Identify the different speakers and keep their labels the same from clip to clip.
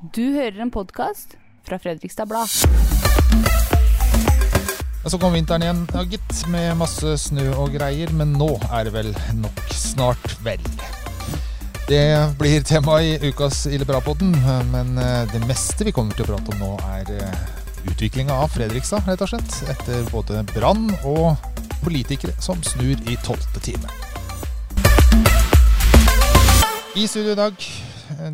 Speaker 1: Du hører en podkast fra Fredrikstad Blad.
Speaker 2: Så kom vinteren igjen, ja, gitt, med masse snø og greier, men nå er det vel nok snart vel. Det blir tema i ukas Ille bra-podden, men eh, det meste vi kommer til å prate om nå, er eh, utviklinga av Fredrikstad, rett og slett. Etter både brann og politikere som snur i tolvte time. I studio i dag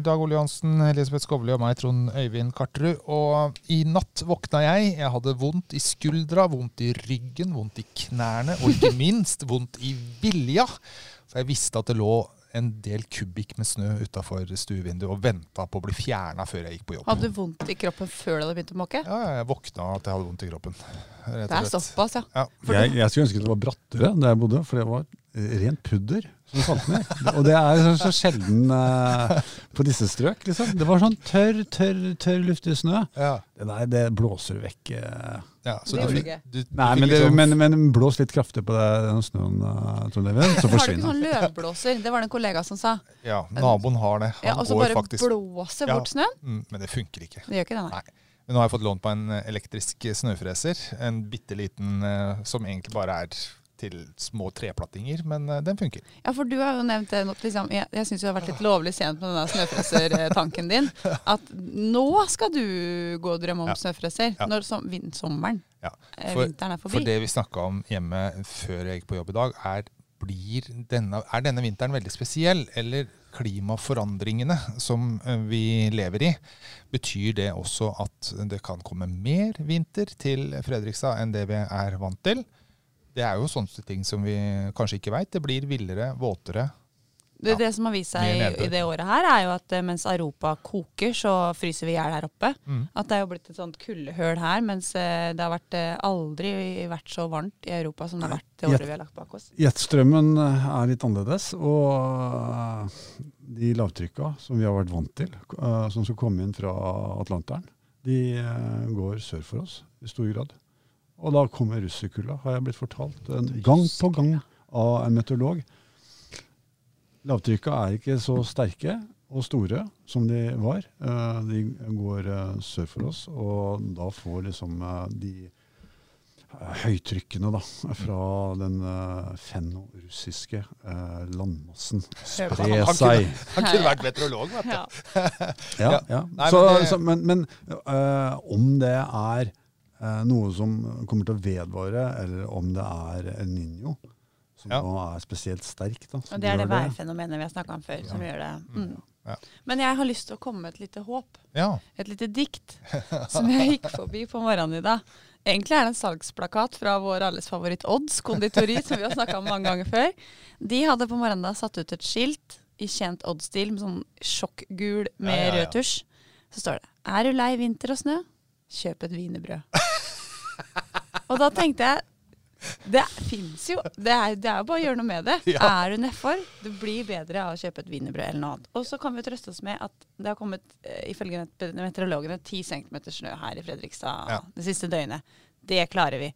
Speaker 2: Dag Ole Johansen, Elisabeth Skovli og meg, Trond Øyvind Karterud. Og i natt våkna jeg. Jeg hadde vondt i skuldra, vondt i ryggen, vondt i knærne, og ikke minst vondt i vilja. For jeg visste at det lå en del kubikk med snø utafor stuevinduet og venta på å bli fjerna før jeg gikk på jobb.
Speaker 3: Hadde du vondt i kroppen før du hadde begynt å måke?
Speaker 2: Ja, jeg våkna at jeg hadde vondt i kroppen. rett og
Speaker 3: Det er såpass, ja.
Speaker 2: Ja.
Speaker 4: Jeg, jeg skulle ønske det var brattere der jeg bodde, for det var rent pudder som falt ned. Og det er så, så sjelden eh, på disse strøk, liksom. Det var sånn tørr, tørr, tørr luftig snø.
Speaker 2: Ja,
Speaker 4: Det der det blåser vekk eh.
Speaker 2: ja, så
Speaker 3: Det
Speaker 2: du, du, du
Speaker 4: Nei, men, det,
Speaker 2: liksom-
Speaker 4: men, men blås litt kraftig på det, den snøen, uh, Trond Even, så
Speaker 3: Har du ikke
Speaker 4: forsvinner
Speaker 3: sånn løvblåser? Det var det en kollega som sa.
Speaker 2: Ja, naboen har det. Han
Speaker 3: Ja, Og så bare
Speaker 2: faktisk
Speaker 3: blåser
Speaker 2: Ja.
Speaker 3: bort snøen?
Speaker 2: mm, Men det funker ikke.
Speaker 3: Det gjør ikke det, nei.
Speaker 2: Nei. Men nå har jeg fått lånt meg en eh, elektrisk snøfreser. En bitte liten eh, som egentlig bare er til små treplattinger, men eh, den funker.
Speaker 3: Ja, for du har jo nevnt det, nå, liksom, jeg, jeg syns du har vært litt lovlig sent med denne snøfresertanken din. At nå skal du gå og drømme om
Speaker 2: Ja.
Speaker 3: snøfreser.
Speaker 2: Ja.
Speaker 3: Når som, sommeren,
Speaker 2: Ja.
Speaker 3: eh,
Speaker 2: For,
Speaker 3: vinteren er forbi.
Speaker 2: for det vi snakka om hjemme før jeg gikk på jobb i dag, er blir denne, er denne vinteren veldig spesiell, eller klimaforandringene som eh, vi lever i, betyr det også at det kan komme mer vinter til Fredrikstad enn det vi er vant til? Det er jo sånne ting som vi kanskje ikke veit. Det blir villere, våtere.
Speaker 3: Det,
Speaker 2: Ja.
Speaker 3: det som har vist seg i, i det året her, er jo at eh, mens Europa koker, så fryser vi i hjel her oppe.
Speaker 2: Mm.
Speaker 3: At det er jo blitt et sånt kuldehøl her, mens eh, det har vært, eh, aldri vært så varmt i Europa som det har vært det året vi har lagt bak oss.
Speaker 4: Jetstrømmen er litt annerledes, og de lavtrykka som vi har vært vant til, som skal komme inn fra Atlanteren, de går sør for oss i stor grad. Og da kommer russerkulda, har jeg blitt fortalt en gang på gang av en meteorolog. Lavtrykka er ikke så sterke og store som de var. Eh, De går eh, sør for oss, og da får liksom eh, de høytrykkene da, fra den uh, fennorussiske eh, landmassen spre
Speaker 2: Han
Speaker 4: seg.
Speaker 2: Han kunne vært meteorolog, vet du.
Speaker 3: Ja.
Speaker 4: Ja,
Speaker 2: Ja. Nei,
Speaker 4: så,
Speaker 2: men det-
Speaker 4: så, men, men uh, om det er noe som kommer til å vedvare, eller om det er El Niño, som
Speaker 2: Ja.
Speaker 4: nå er spesielt sterk da, som
Speaker 3: Og det er det værfenomenet vi har snakka om før, som gjør det. Mm.
Speaker 2: Ja.
Speaker 3: Men jeg har lyst til å komme med et lite håp.
Speaker 2: Ja.
Speaker 3: Et lite dikt som jeg gikk forbi på morgenen i dag. Egentlig er det en salgsplakat fra vår alles favoritt Odds konditori, som vi har snakka om mange ganger før. De hadde på morgenen da satt ut et skilt i kjent Odds-stil, med sånn sjokkgul med
Speaker 2: Ja, ja, ja.
Speaker 3: rød tusj. Så står det 'Er du lei vinter og snø? Kjøp et wienerbrød'. Og da tenkte jeg det fins jo. Det er, det er jo bare å gjøre noe med det.
Speaker 2: Ja.
Speaker 3: Er du nedfor, det blir bedre av å kjøpe et wienerbrød eller noe annet. Og så kan vi trøste oss med at det har kommet, eh, ifølge met- meteorologene, 10 cm snø her i Fredrikstad
Speaker 2: Ja.
Speaker 3: det siste døgnet. Det klarer vi.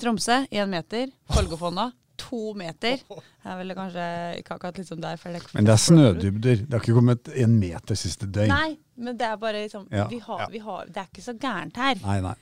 Speaker 3: Tromsø én meter. Folgefonna to meter. Jeg ville kanskje ikke akkurat liksom der det
Speaker 4: Men det er snødybder. Det har ikke kommet en meter siste døgn.
Speaker 3: Nei, men det er bare liksom
Speaker 4: Ja.
Speaker 3: vi har, vi har, Det er ikke så gærent her.
Speaker 4: Nei, nei.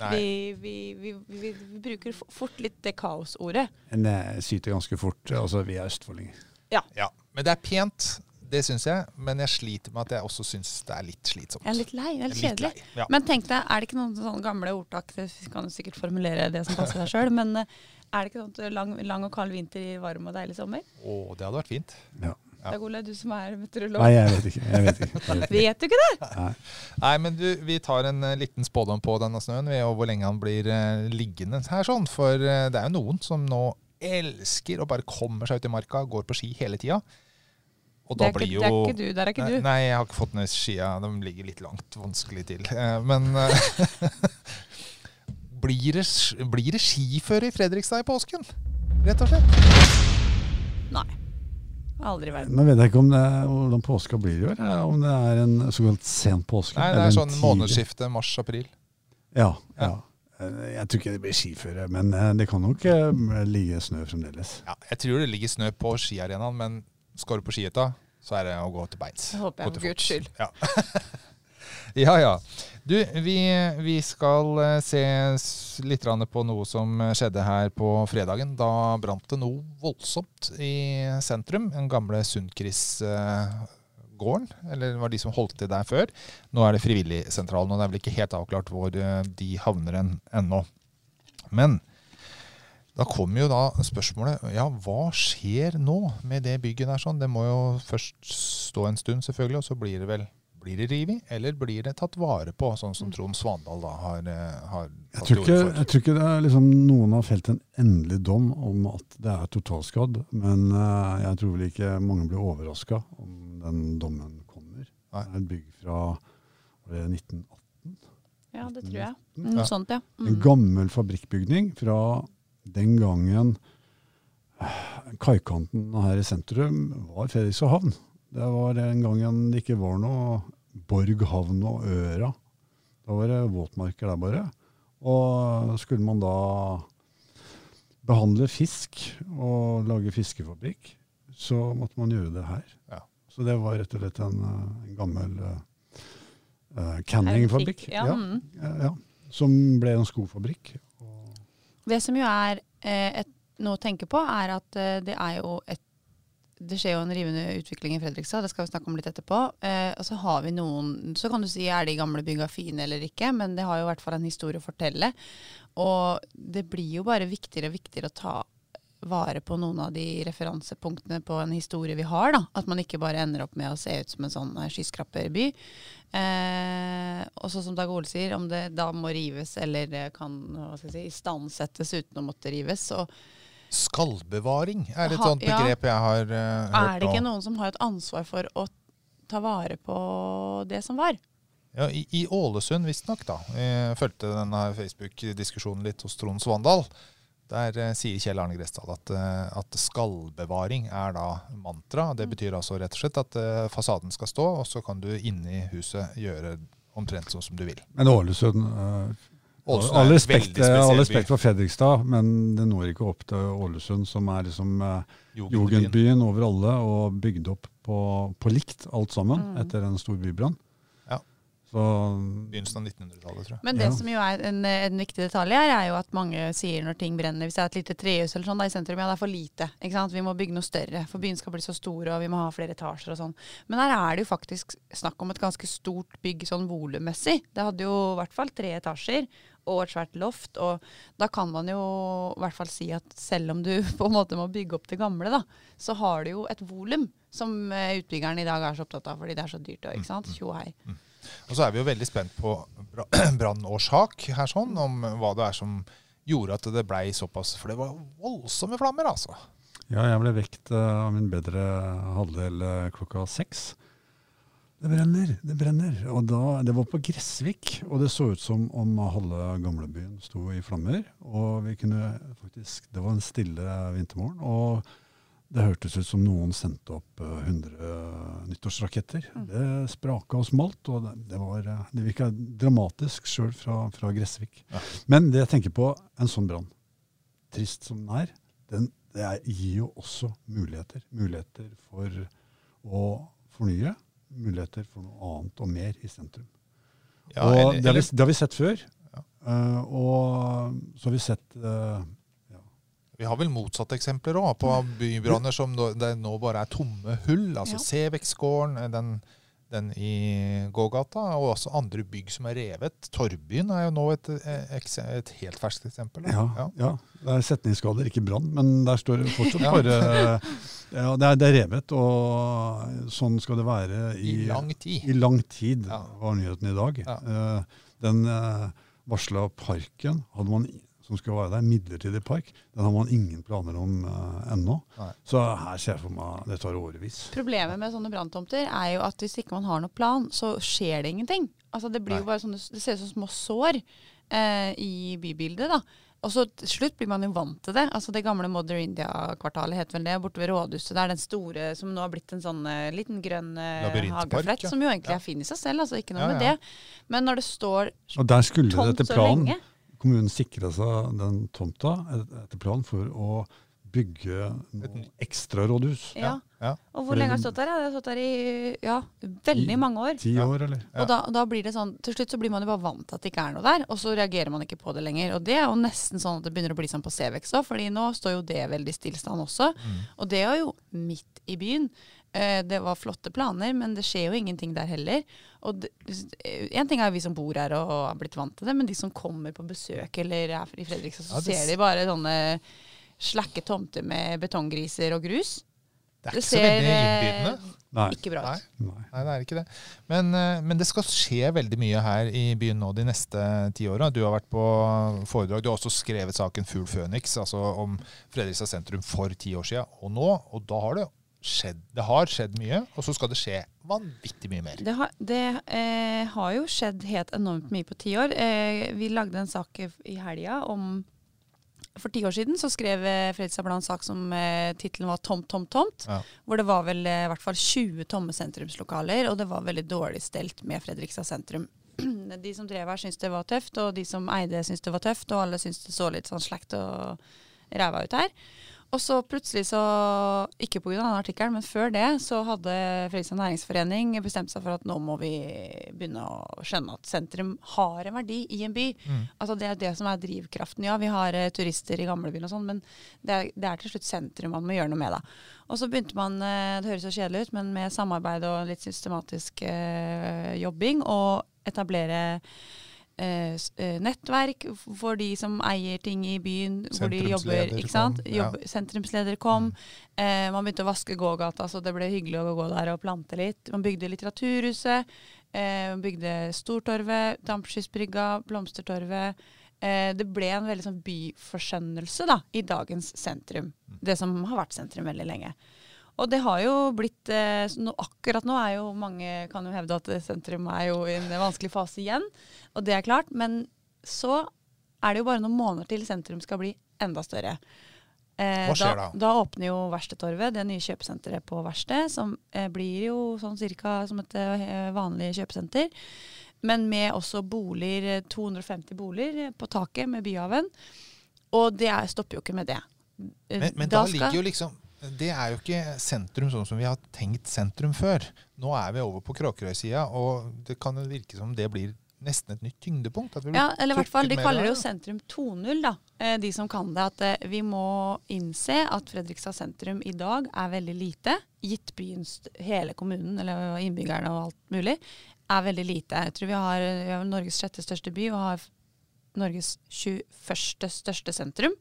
Speaker 2: Nei.
Speaker 3: Vi, vi, vi, vi, vi bruker fort litt det kaosordet.
Speaker 4: En syter ganske fort. Altså, vi er østfoldinger.
Speaker 2: Ja, Men det er pent, det syns jeg. Men jeg sliter med at jeg også syns det er litt slitsomt.
Speaker 3: Jeg er litt lei. Det er litt kjedelig.
Speaker 2: Litt ja.
Speaker 3: Men tenk deg, er det ikke noen sånne gamle ordtak Det kan du sikkert formulere det som passer deg sjøl, men eh, er det ikke sånn lang, lang og kald vinter i varm og deilig sommer?
Speaker 2: Å, det hadde vært fint.
Speaker 4: Ja.
Speaker 3: Dag Ole, du som er meteorolog.
Speaker 4: Nei, jeg vet ikke. Jeg vet ikke. Jeg vet ikke.
Speaker 3: Vet du ikke det?
Speaker 4: Nei.
Speaker 2: Nei, men du, vi tar en eh, liten spådom på denne snøen, vi, og hvor lenge han blir uh, liggende her sånn. For uh, det er jo noen som nå elsker og bare kommer seg ut i marka, går på ski hele tida. Og
Speaker 3: Det
Speaker 2: da blir jo
Speaker 3: det er ikke du. Der er ikke du.
Speaker 2: nei, jeg har ikke fått ned skia. De ligger litt langt vanskelig til. Men blir, det, blir det skiføre i Fredrikstad i påsken? Rett og slett.
Speaker 3: Nei. Aldri i verden.
Speaker 4: Nå vet jeg ikke om det, hvordan påska blir i år. Om det er en såkalt sen påske.
Speaker 2: Nei, det er sånn månedsskifte mars-april.
Speaker 4: Ja,
Speaker 2: Ja.
Speaker 4: ja. Jeg tror ikke det blir skiføre, men eh, det kan nok eh, ligge snø fremdeles.
Speaker 2: Ja, jeg tror det ligger snø på skiarenaen, men skal du på skihytta, så er det å gå til beins.
Speaker 3: Det håper jeg for guds skyld.
Speaker 2: Ja. Ja, ja. Du, vi, vi skal eh, se litt på noe som skjedde her på fredagen. Da brant det noe voldsomt i sentrum. Den gamle Sundkris-gården. Eller det var de som holdt til der før. Nå er det Frivilligsentralen, og det er vel ikke helt avklart hvor eh, de havner en, ennå. Men da kommer jo da spørsmålet ja, hva skjer nå med det bygget der sånn? Det må jo først stå en stund, selvfølgelig, og så blir det vel blir det revet, eller blir det tatt vare på, sånn som Trond Svandal da har, eh, har
Speaker 4: Jeg
Speaker 2: tatt
Speaker 4: tror,
Speaker 2: til
Speaker 4: ikke,
Speaker 2: orde for?
Speaker 4: jeg tror ikke det er liksom noen har felt en endelig dom om at det er totalskadd, men eh, jeg tror vel ikke mange blir overraska om den dommen kommer.
Speaker 2: Nei.
Speaker 4: Det er et bygg fra var det 1918.
Speaker 3: Ja, det tror jeg.
Speaker 4: Mm.
Speaker 3: Noe
Speaker 2: Ja.
Speaker 3: sånt, ja.
Speaker 4: En
Speaker 3: Mm.
Speaker 4: gammel fabrikkbygning fra den gangen eh, kaikanten her i sentrum var Fredrikstad havn. Det var den gangen det ikke var noe Borg havn og Øra. Da var det våtmarker der bare. Og skulle man da behandle fisk og lage fiskefabrikk, så måtte man gjøre det her.
Speaker 2: Ja.
Speaker 4: Så det var rett og slett en, eh, en gammel uh, canningfabrikk.
Speaker 3: Ja,
Speaker 4: Ja,
Speaker 3: mm.
Speaker 4: ja, ja. Som ble en skofabrikk. Og
Speaker 3: Det som jo er eh, et, noe å tenke på, er at eh, det er jo et det skjer jo en rivende utvikling i Fredrikstad, det skal vi snakke om litt etterpå. Eh, og så har vi noen Så kan du si er de gamle bygga fine eller ikke, men det har jo i hvert fall en historie å fortelle. Og det blir jo bare viktigere og viktigere å ta vare på noen av de referansepunktene på en historie vi har. da. At man ikke bare ender opp med å se ut som en sånn eh, skyskraperby. Eh, og så som Dag Ole sier, om det da må rives eller eh, kan hva skal jeg si, istandsettes uten å måtte rives. Så
Speaker 2: Skallbevaring er et
Speaker 3: Ha-
Speaker 2: sånt
Speaker 3: ja.
Speaker 2: begrep jeg har uh, hørt
Speaker 3: er det ikke noen som har et ansvar for å ta vare på det som var?
Speaker 2: Ja, i, I Ålesund visstnok, da. Jeg fulgte denne Facebook-diskusjonen litt hos Trond Svandal. Der eh, sier Kjell Arne Gressdal at, eh, at skallbevaring er da mantra. Det betyr altså rett og slett at eh, fasaden skal stå, og så kan du inni huset gjøre omtrent sånn som du vil.
Speaker 4: Men Ålesund eh,
Speaker 2: Ålesund
Speaker 4: All respekt, all respekt for Fredrikstad, men det når ikke opp til Ålesund, som er liksom eh,
Speaker 2: Jugendbyen.
Speaker 4: jugendbyen over alle, og bygd opp på, på likt alt sammen
Speaker 3: Mm.
Speaker 4: etter en stor bybrann.
Speaker 2: Ja.
Speaker 4: Så
Speaker 2: Begynnelsen av 1900-tallet, tror jeg.
Speaker 3: Men det
Speaker 4: Ja.
Speaker 3: som jo er en, en viktig detalj her, er jo at mange sier når ting brenner, hvis det er et lite trehus eller sånn da, i sentrum, ja det er for lite. ikke sant? Vi må bygge noe større, for byen skal bli så stor og vi må ha flere etasjer og sånn. Men her er det jo faktisk snakk om et ganske stort bygg sånn volummessig. Det hadde jo i hvert fall tre etasjer og et svært loft, og da kan man jo i hvert fall si at selv om du på en måte må bygge opp det gamle, da, så har du jo et volum som eh, utbyggeren i dag er så opptatt av fordi det er så dyrt og ikke sant. Tjo hei.
Speaker 2: Og så er vi jo veldig spent på brannårsak her sånn, om hva det er som gjorde at det blei såpass For det var voldsomme flammer, altså.
Speaker 4: ja, jeg ble vekt eh, av min bedre halvdel eh, klokka seks. Det brenner, det brenner. Og da, det var på Gressvik, og det så ut som om halve gamlebyen sto i flammer. Og vi kunne faktisk Det var en stille vintermorgen. og det hørtes ut som noen sendte opp eh, 100 nyttårsraketter. Det spraka og smalt, og det, det, var, eh, det virka dramatisk sjøl fra, fra Gressvik.
Speaker 2: Ja.
Speaker 4: Men det jeg tenker på, en sånn brann, trist som den er, den, det gir jo også muligheter. Muligheter for å fornye, muligheter for noe annet og mer i sentrum.
Speaker 2: Ja,
Speaker 4: og
Speaker 2: eller-
Speaker 4: det, har vi, det har vi sett før.
Speaker 2: Ja.
Speaker 4: Uh, og så har vi sett eh,
Speaker 2: Vi har vel motsatte eksempler òg, på bybranner som nå, det nå bare er tomme hull. Altså
Speaker 3: Ja.
Speaker 2: Seveksgården, den, den i gågata, og også andre bygg som er revet. Torvbyen er jo nå et, et, helt ferskt eksempel.
Speaker 4: Ja, ja. Det er setningsskader, ikke brann, men der står det fortsatt
Speaker 2: Ja.
Speaker 4: bare ja, det, er, det er revet, og sånn skal det være i,
Speaker 2: I lang tid.
Speaker 4: i lang tid,
Speaker 2: Ja.
Speaker 4: var nyheten i dag.
Speaker 2: Ja.
Speaker 4: Eh, den uh, varsla parken hadde man, som skal være der, midlertidig park, den har man ingen planer om uh, ennå.
Speaker 2: Nei.
Speaker 4: Så her ser jeg for meg det tar årevis.
Speaker 3: Problemet med sånne branntomter er jo at hvis ikke man har noen plan, så skjer det ingenting. Altså Det blir
Speaker 2: Nei.
Speaker 3: jo bare sånne, det ser ut som små sår eh, i bybildet. da. Og så til slutt blir man jo vant til det. Altså Det gamle Mother India-kvartalet het vel det, borte ved rådhuset. Det er den store som nå har blitt en sånn eh, liten grønn eh, hageflett,
Speaker 2: ja.
Speaker 3: som jo egentlig
Speaker 2: Ja.
Speaker 3: er fin i seg selv, altså ikke noe
Speaker 2: Ja,
Speaker 3: med det. Men når det står tomt så lenge
Speaker 4: Og der skulle det etter planen Kommunen sikra seg den tomta et- etter planen for å bygge noe ekstra rådhus.
Speaker 3: Ja.
Speaker 2: Ja.
Speaker 3: Og hvor lenge har
Speaker 4: det-
Speaker 3: stått der? Jeg har stått der i ja, veldig mange år.
Speaker 4: Ti år, eller?
Speaker 2: Ja.
Speaker 3: Og da, da blir det sånn, Til slutt så blir man jo bare vant til at det ikke er noe der, og så reagerer man ikke på det lenger. Og det er jo nesten sånn at det begynner å bli sånn på Cevex òg, fordi nå står jo det veldig stillstand også.
Speaker 2: Mm.
Speaker 3: Og det er jo midt i byen. Eh, Det var flotte planer, men det skjer jo ingenting der heller. Og Én En ting er vi som bor her og har blitt vant til det, men de som kommer på besøk eller er i Fredrikstad, så
Speaker 2: Ja, det
Speaker 3: ser de bare sånne slakke tomter med betonggriser og grus.
Speaker 2: Det er ikke så veldig
Speaker 3: eh,
Speaker 2: innbydende.
Speaker 4: Nei.
Speaker 3: ikke bra
Speaker 2: Nei.
Speaker 3: ut.
Speaker 4: Nei.
Speaker 2: Nei, det er ikke det. Men, eh, men det skal skje veldig mye her i byen nå de neste ti åra. Du har vært på foredrag. Du har også skrevet saken Fugl Føniks altså om Fredrikstad sentrum for ti år siden og nå. Og da har det skjedd, det har skjedd mye, og så skal det skje vanvittig mye mer.
Speaker 3: Det, har, det eh, har jo skjedd helt enormt mye på ti år. Eh, vi lagde en sak i helga om For ti år siden så skrev eh, Fredrikstad en sak som eh, tittelen var 'Tomt, tomt, tomt'.
Speaker 2: Ja.
Speaker 3: Hvor det var vel eh, i hvert fall 20 tomme sentrumslokaler, og det var veldig dårlig stelt med Fredrikstad sentrum. De som drev her syntes det var tøft, og de som eide syntes det var tøft, og alle syntes det så litt sånn slakt og ræva ut her. Og så plutselig så, ikke pga. denne artikkelen, men før det, så hadde Fredrikstad Næringsforening bestemt seg for at nå må vi begynne å skjønne at sentrum har en verdi i en by.
Speaker 2: Mm.
Speaker 3: Altså Det er det som er drivkraften. Ja, vi har uh, turister i gamlebyen og sånn, men det er, det er til slutt sentrum man må gjøre noe med, da. Og så begynte man, uh, det høres så kjedelig ut, men med samarbeid og litt systematisk uh, jobbing, og etablere eh, eh, nettverk for de som eier ting i byen, hvor de jobber. Ikke sant?
Speaker 2: kom, ja.
Speaker 3: Sentrumsleder kom. Eh, man begynte å vaske gågata, så det ble hyggelig å gå der og plante litt. Man bygde Litteraturhuset. Eh, man bygde Stortorvet, Dampskysbrygga, Blomstertorvet. Eh, det ble en veldig sånn byforskjønnelse da, i dagens sentrum. Det som har vært sentrum veldig lenge. Og det har jo blitt eh, nå, Akkurat nå er jo mange kan jo hevde at sentrum er jo i en vanskelig fase igjen. Og det er klart. Men så er det jo bare noen måneder til sentrum skal bli enda større. Eh,
Speaker 2: Hva skjer da?
Speaker 3: Da åpner jo Verkstedtorvet, det nye kjøpesenteret på Verksted, som eh, blir jo sånn cirka som et eh, vanlig kjøpesenter. Men med også boliger, eh, 250 boliger på taket med Byhaven. Og det er, stopper jo ikke med det.
Speaker 2: Men, Men, da, da,
Speaker 3: skal-
Speaker 2: ligger jo liksom Det er jo ikke sentrum sånn som vi har tenkt sentrum før. Nå er vi over på Kråkerøy-sida, og det kan virke som det blir nesten et nytt tyngdepunkt. At vi
Speaker 3: Ja, eller i hvert fall, De kaller det jo sentrum 2.0, da. Eh, de som kan det. At eh, vi må innse at Fredrikstad sentrum i dag er veldig lite. Gitt byens, hele kommunen, eller innbyggerne og alt mulig, er veldig lite. Jeg tror vi har, vi har Norges sjette største by og har Norges 21. største sentrum.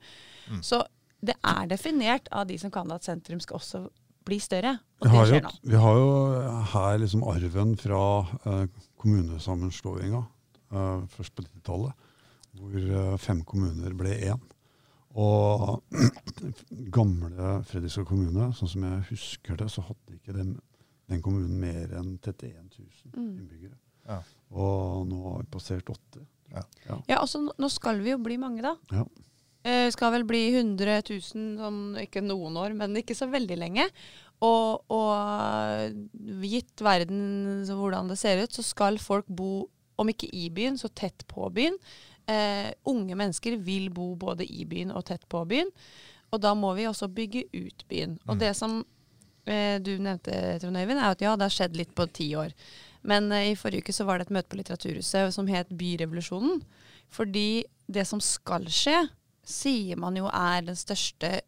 Speaker 2: Mm.
Speaker 3: Så det er definert av de som kan at sentrum skal også bli større. Og
Speaker 4: Vi
Speaker 3: det
Speaker 4: har, jo,
Speaker 3: skjer nå.
Speaker 4: vi har jo her liksom arven fra eh, kommunesammenslåinga eh, først på 90-tallet, hvor eh, fem kommuner ble én. Og gamle Fredrikstad kommune, sånn som jeg husker det, så hadde ikke den, den kommunen mer enn 31 000
Speaker 3: Mm.
Speaker 4: innbyggere.
Speaker 2: Ja.
Speaker 4: Og nå har vi passert 80.
Speaker 3: Ja, og så nå- nå skal vi jo bli mange, da.
Speaker 4: Ja.
Speaker 3: Eh, skal vel bli 100 000 om ikke noen år, men ikke så veldig lenge. Og, og gitt verden så hvordan det ser ut, så skal folk bo, om ikke i byen, så tett på byen. Eh, unge mennesker vil bo både i byen og tett på byen. Og da må vi også bygge ut byen. Og
Speaker 2: Mm.
Speaker 3: det som eh, du nevnte, Trond Øyvind, er at ja, det har skjedd litt på ti år. Men eh, i forrige uke så var det et møte på Litteraturhuset som het Byrevolusjonen. Fordi det som skal skje, sier man jo er den største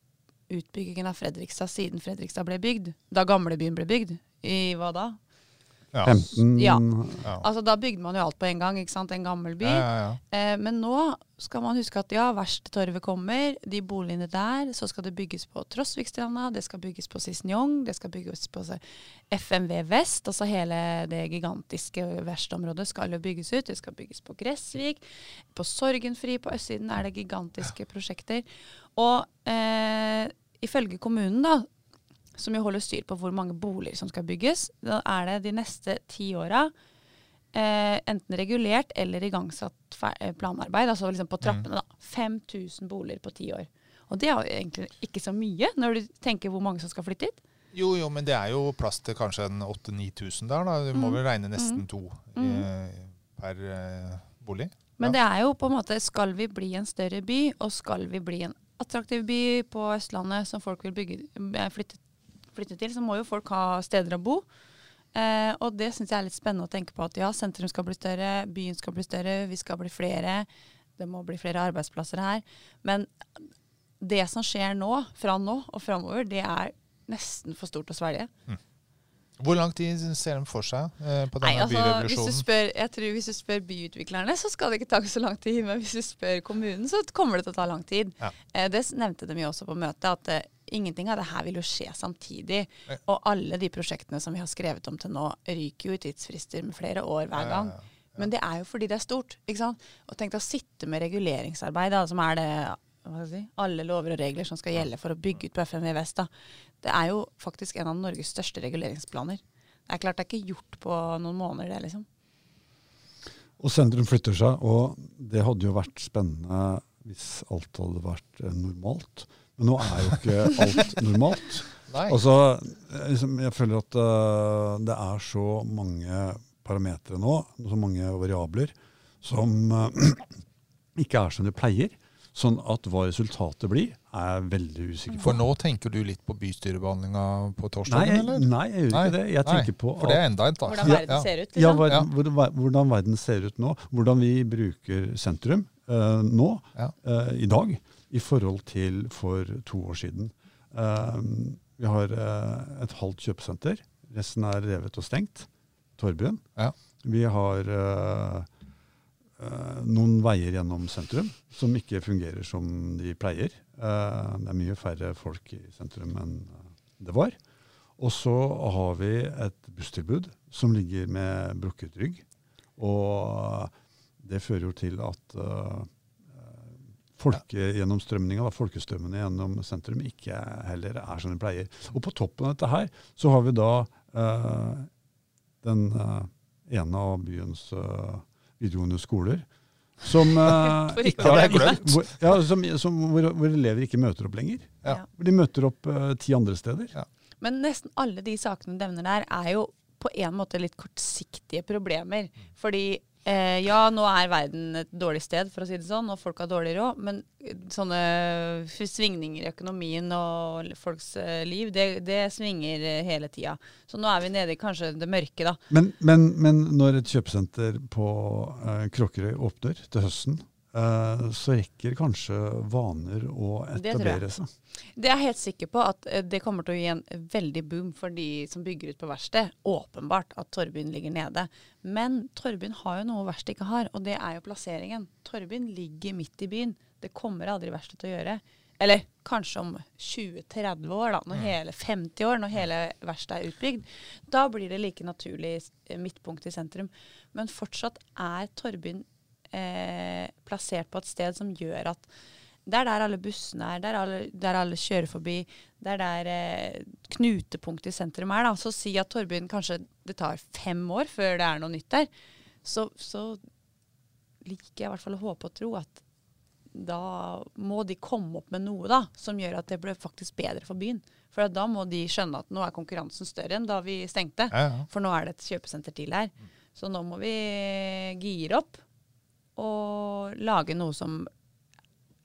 Speaker 3: utbyggingen av Fredrikstad siden Fredrikstad ble bygd. Da gamlebyen ble bygd. I hva da?
Speaker 2: Ja.
Speaker 4: 15
Speaker 3: Ja.
Speaker 2: Ja.
Speaker 3: Altså Da bygde man jo alt på en gang. ikke sant? En gammel by.
Speaker 2: Ja, ja, ja.
Speaker 3: Eh, men nå skal man huske at ja, Verkstedtorvet kommer, de boligene der. Så skal det bygges på Trosvikstranda, det skal bygges på Sisnjong, det skal bygges på FMV Vest. Altså hele det gigantiske verkstedområdet skal jo bygges ut. Det skal bygges på Gressvik. På Sorgenfri på østsiden er det gigantiske prosjekter. Og eh, ifølge kommunen, da, som jo holder styr på hvor mange boliger som skal bygges, da er det de neste ti åra eh, enten regulert eller igangsatt eh, planarbeid, altså liksom på trappene. da. 5000 boliger på ti år. Og det er jo egentlig ikke så mye, når du tenker hvor mange som skal flytte hit.
Speaker 2: Jo, jo, men det er jo plass til kanskje en 8000-9000 der. da. Du må
Speaker 3: Mm.
Speaker 2: vel regne nesten to i,
Speaker 3: Mm.
Speaker 2: per eh, bolig.
Speaker 3: Men
Speaker 2: Ja.
Speaker 3: det er jo på en måte Skal vi bli en større by, og skal vi bli en attraktiv by på Østlandet som folk vil bygge, eh, flytte, flytte til, så må jo folk ha steder å bo. Eh, og det syns jeg er litt spennende å tenke på at ja, sentrum skal bli større, byen skal bli større, vi skal bli flere. Det må bli flere arbeidsplasser her. Men det som skjer nå, fra nå og framover, det er nesten for stort å svelge.
Speaker 2: Hvor lang tid ser de for seg eh, på
Speaker 3: Nei,
Speaker 2: denne
Speaker 3: byrevolusjonen? hvis du spør, jeg tror hvis du spør byutviklerne, så skal det ikke ta så lang tid. Men hvis du spør kommunen, så kommer det til å ta lang tid.
Speaker 2: Ja.
Speaker 3: Eh, det nevnte de jo også på møtet, at eh, ingenting av det her vil jo skje samtidig.
Speaker 2: Nei.
Speaker 3: Og alle de prosjektene som vi har skrevet om til nå, ryker jo i tidsfrister med flere år hver gang.
Speaker 2: Ja, ja, ja.
Speaker 3: Men det er jo fordi det er stort. ikke sant? Og tenk deg å sitte med reguleringsarbeid, da, som er det hva skal jeg si, alle lover og regler som skal gjelde for å bygge ut på FMV Vest. da. Det er jo faktisk en av Norges største reguleringsplaner. Det er klart det er ikke gjort på noen måneder, det, liksom.
Speaker 4: Og sentrum flytter seg, og det hadde jo vært spennende hvis alt hadde vært eh, normalt. Men nå er jo ikke alt normalt. Altså, liksom, jeg føler at uh, det er så mange parametere nå, så mange variabler, som uh, ikke er som det pleier. Sånn at hva resultatet blir, er jeg veldig usikker på.
Speaker 2: For nå tenker du litt på bystyrebehandlinga på
Speaker 4: Nei,
Speaker 2: torsdag,
Speaker 4: Nei,
Speaker 2: eller?
Speaker 4: nei, jeg gjør ikke det. Jeg tenker på
Speaker 2: For det er enda et, da.
Speaker 3: Hvordan verden ser ut.
Speaker 4: ja,
Speaker 3: Liksom.
Speaker 4: verden, hvor- hvordan verden ser ut nå. Hvordan vi bruker sentrum uh, nå,
Speaker 2: Ja.
Speaker 4: uh, i dag, i forhold til for to år siden. Eh, vi har eh, et halvt kjøpesenter. Resten er revet og stengt. Torbjørn.
Speaker 2: Ja.
Speaker 4: Vi har eh, eh, noen veier gjennom sentrum som ikke fungerer som de pleier. Det er mye færre folk i sentrum enn det var. Og så har vi et busstilbud som ligger med brukket rygg. Og det fører jo til at folkegjennomstrømninga, da, folkestrømmene gjennom sentrum, ikke heller er som de pleier. Og på toppen av dette her så har vi da eh, den eh, ene av byens eh, videregående skoler som eh,
Speaker 3: ikke
Speaker 4: ikke
Speaker 2: Ja, er
Speaker 4: hvor, ja, som, som, hvor, hvor elever ikke møter opp lenger.
Speaker 2: Ja.
Speaker 4: Hvor de møter opp eh, ti andre steder.
Speaker 3: Men nesten alle de sakene du nevner der, er jo på en måte litt kortsiktige problemer. Fordi eh, ja, nå er verden et dårlig sted, for å si det sånn, og folk har dårlig råd, men eh, sånne svingninger i økonomien og folks eh, liv, det, det svinger eh, hele tida. Så nå er vi nede i kanskje det mørke, da.
Speaker 4: Men, men, men når et kjøpesenter på eh, Kråkerøy åpner til høsten, så rekker kanskje vaner å etablere seg.
Speaker 3: Det er jeg helt sikker på at eh, det kommer til å gi en veldig boom for de som bygger ut på verksted. Åpenbart at Torbyen ligger nede. Men Torbyen har jo noe verkstedet ikke har, og det er jo plasseringen. Torbyen ligger midt i byen. Det kommer aldri verkstedet til å gjøre. Eller kanskje om 20-30 år, da, når hele 50 år, når hele verkstedet er utbygd. Da blir det like naturlig eh, midtpunkt i sentrum. Men fortsatt er Torvbyen eh, plassert på et sted som gjør at det er der alle bussene er, der alle, der alle kjører forbi. Det er der eh, knutepunktet i sentrum er. da. Så si at Torbyen kanskje det tar fem år før det er noe nytt der. Så, så liker jeg i hvert fall å håpe og tro at da må de komme opp med noe da, som gjør at det blir faktisk bedre for byen. For da må de skjønne at nå er konkurransen større enn da vi stengte.
Speaker 2: Ja, ja.
Speaker 3: For nå er det et kjøpesenter til her. Så nå må vi gire opp og lage noe som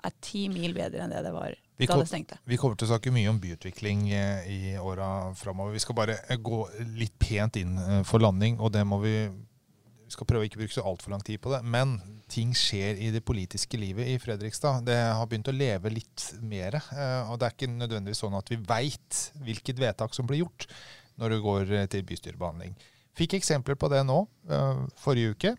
Speaker 3: er ti mil bedre enn det det var
Speaker 2: Vi
Speaker 3: da det stengte.
Speaker 2: Vi kommer til å snakke mye om byutvikling eh, i åra framover. Vi skal bare eh, gå litt pent inn eh, for landing, og det må vi Vi skal prøve å ikke bruke så altfor lang tid på det. Men ting skjer i det politiske livet i Fredrikstad. Det har begynt å leve litt mer. Og det er ikke nødvendigvis sånn at vi veit hvilket vedtak som blir gjort når det går til bystyrebehandling. Fikk eksempler på det nå, forrige uke.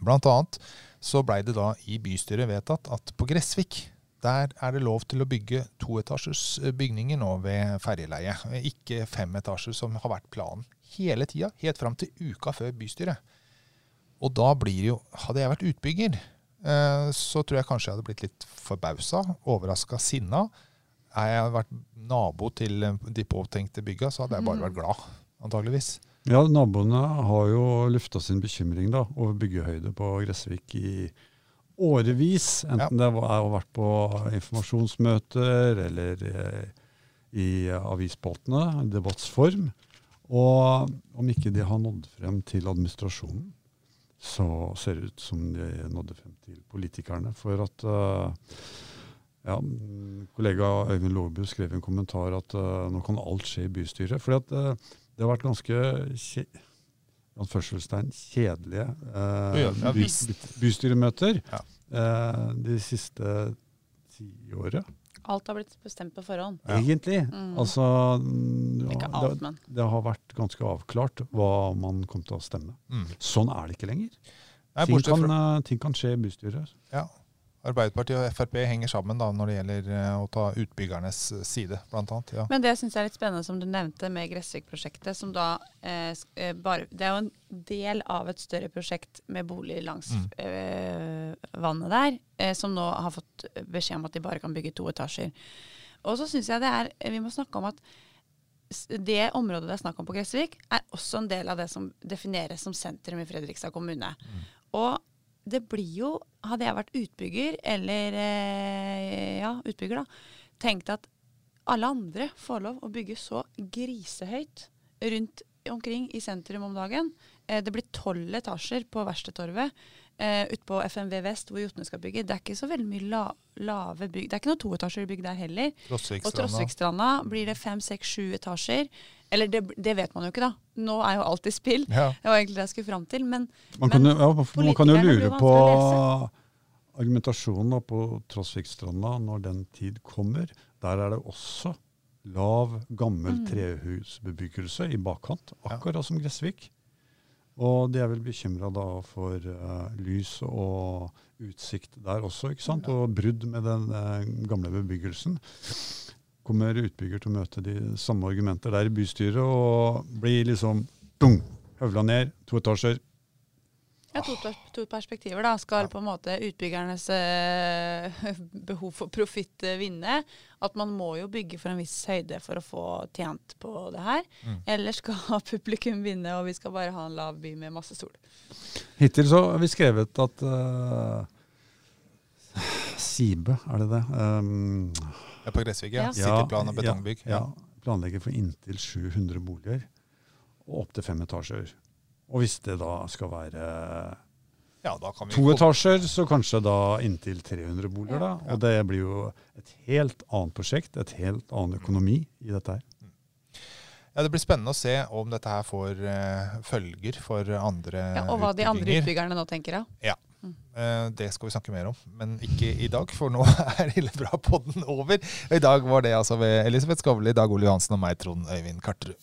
Speaker 2: Blant annet så blei det da i bystyret vedtatt at på Gressvik der er det lov til å bygge toetasjers eh, bygninger nå ved ferjeleie. Ikke fem etasjer, som har vært planen hele tida, helt fram til uka før bystyret. Og da blir jo Hadde jeg vært utbygger, eh, så tror jeg kanskje jeg hadde blitt litt forbausa, overraska, sinna. Hadde jeg vært nabo til eh, de påtenkte bygga, så hadde jeg bare vært glad, antageligvis.
Speaker 4: Ja, Naboene har jo lufta sin bekymring da, over byggehøyde på Gressvik i årevis. Enten det har vært på informasjonsmøter eller eh, i avisspaltene, debattsform. Og om ikke de har nådd frem til administrasjonen, så ser det ut som de nådde frem til politikerne. For at eh, Ja, kollega Øyvind Lågbu skrev i en kommentar at eh, nå kan alt skje i bystyret. fordi at det har vært ganske kje, kjedelige eh,
Speaker 2: Ja, ja,
Speaker 4: by, by- bystyremøter
Speaker 2: Ja.
Speaker 4: eh, de siste tiåret,
Speaker 3: Alt har blitt bestemt på forhånd.
Speaker 2: Ja.
Speaker 4: egentlig.
Speaker 3: Mm.
Speaker 4: Altså, mm, ja,
Speaker 3: alt,
Speaker 4: det,
Speaker 3: men.
Speaker 4: det har vært ganske avklart hva man kom til å stemme.
Speaker 2: Mm.
Speaker 4: Sånn er det ikke lenger.
Speaker 2: Nei,
Speaker 4: Ting kan,
Speaker 2: fra,
Speaker 4: eh, ting kan skje i bystyret.
Speaker 2: ja. Arbeiderpartiet og Frp henger sammen da, når det gjelder eh, å ta utbyggernes side, blant annet. Ja.
Speaker 3: Men det syns jeg er litt spennende, som du nevnte med Gressvik-prosjektet. som da eh, eh, bare, Det er jo en del av et større prosjekt med bolig langs
Speaker 2: Mm.
Speaker 3: eh, vannet der, eh, som nå har fått beskjed om at de bare kan bygge to etasjer. Og så syns jeg det er Vi må snakke om at det området det er snakk om på Gressvik, er også en del av det som defineres som sentrum i Fredrikstad kommune. Og det blir jo, hadde jeg vært utbygger, eller eh, ja, utbygger, da, tenkt at alle andre får lov å bygge så grisehøyt rundt omkring i sentrum om dagen. Eh, det blir tolv etasjer på Verkstedtorvet eh, ute på FMV Vest, hvor Jotne skal bygge. Det er ikke så veldig mye la, lave bygg. Det er ikke noe toetasjer bygg der heller. Og.
Speaker 2: Trosvikstranda
Speaker 3: blir det fem, seks, sju etasjer. Eller det, det vet man jo ikke, da. Nå er jo alt i spill.
Speaker 2: Ja.
Speaker 3: Det var egentlig det jeg skulle fram til. Men
Speaker 4: Man kan, jo, ja, man kan jo lure på argumentasjonen da, på Trosvikstranda når den tid kommer. Der er det også lav, gammel
Speaker 3: Mm.
Speaker 4: trehusbebyggelse i bakkant,
Speaker 2: Ja.
Speaker 4: akkurat som Gressvik. Og de er vel bekymra for uh, lys og utsikt der også, ikke sant? Og brudd med den uh, gamle bebyggelsen. Kommer utbygger til å møte de samme argumenter der i bystyret og blir liksom dung, høvla ned, to etasjer.
Speaker 3: ja, to, to perspektiver. da. Skal på en måte utbyggernes eh, behov for profitt eh, vinne? At man må jo bygge for en viss høyde for å få tjent på det her.
Speaker 2: Mm.
Speaker 3: Eller skal publikum vinne, og vi skal bare ha en lav by med masse sol?
Speaker 4: Hittil så har vi skrevet at uh, Sibe, er det det? Um,
Speaker 2: Ja, på Gressvik, ja.
Speaker 3: Ja.
Speaker 2: Cityplan og betongbygg.
Speaker 4: Ja, planlegger for inntil 700 boliger og opptil fem etasjer. Og hvis det da skal være
Speaker 2: Ja, da kan vi
Speaker 4: to etasjer, så kanskje da inntil 300 boliger. da. Og det blir jo et helt annet prosjekt, et helt annen økonomi i dette her.
Speaker 2: Ja, Det blir spennende å se om dette her får uh, følger for andre
Speaker 3: Ja, og hva de andre utbyggerne nå tenker, da. ja.
Speaker 2: Eh, Det skal vi snakke mer om, men ikke i dag, for nå er Hillebra-podden over. I dag var det altså ved Elisabeth Skovli, Dag Ole Johansen og meg, Trond Øyvind Karterud.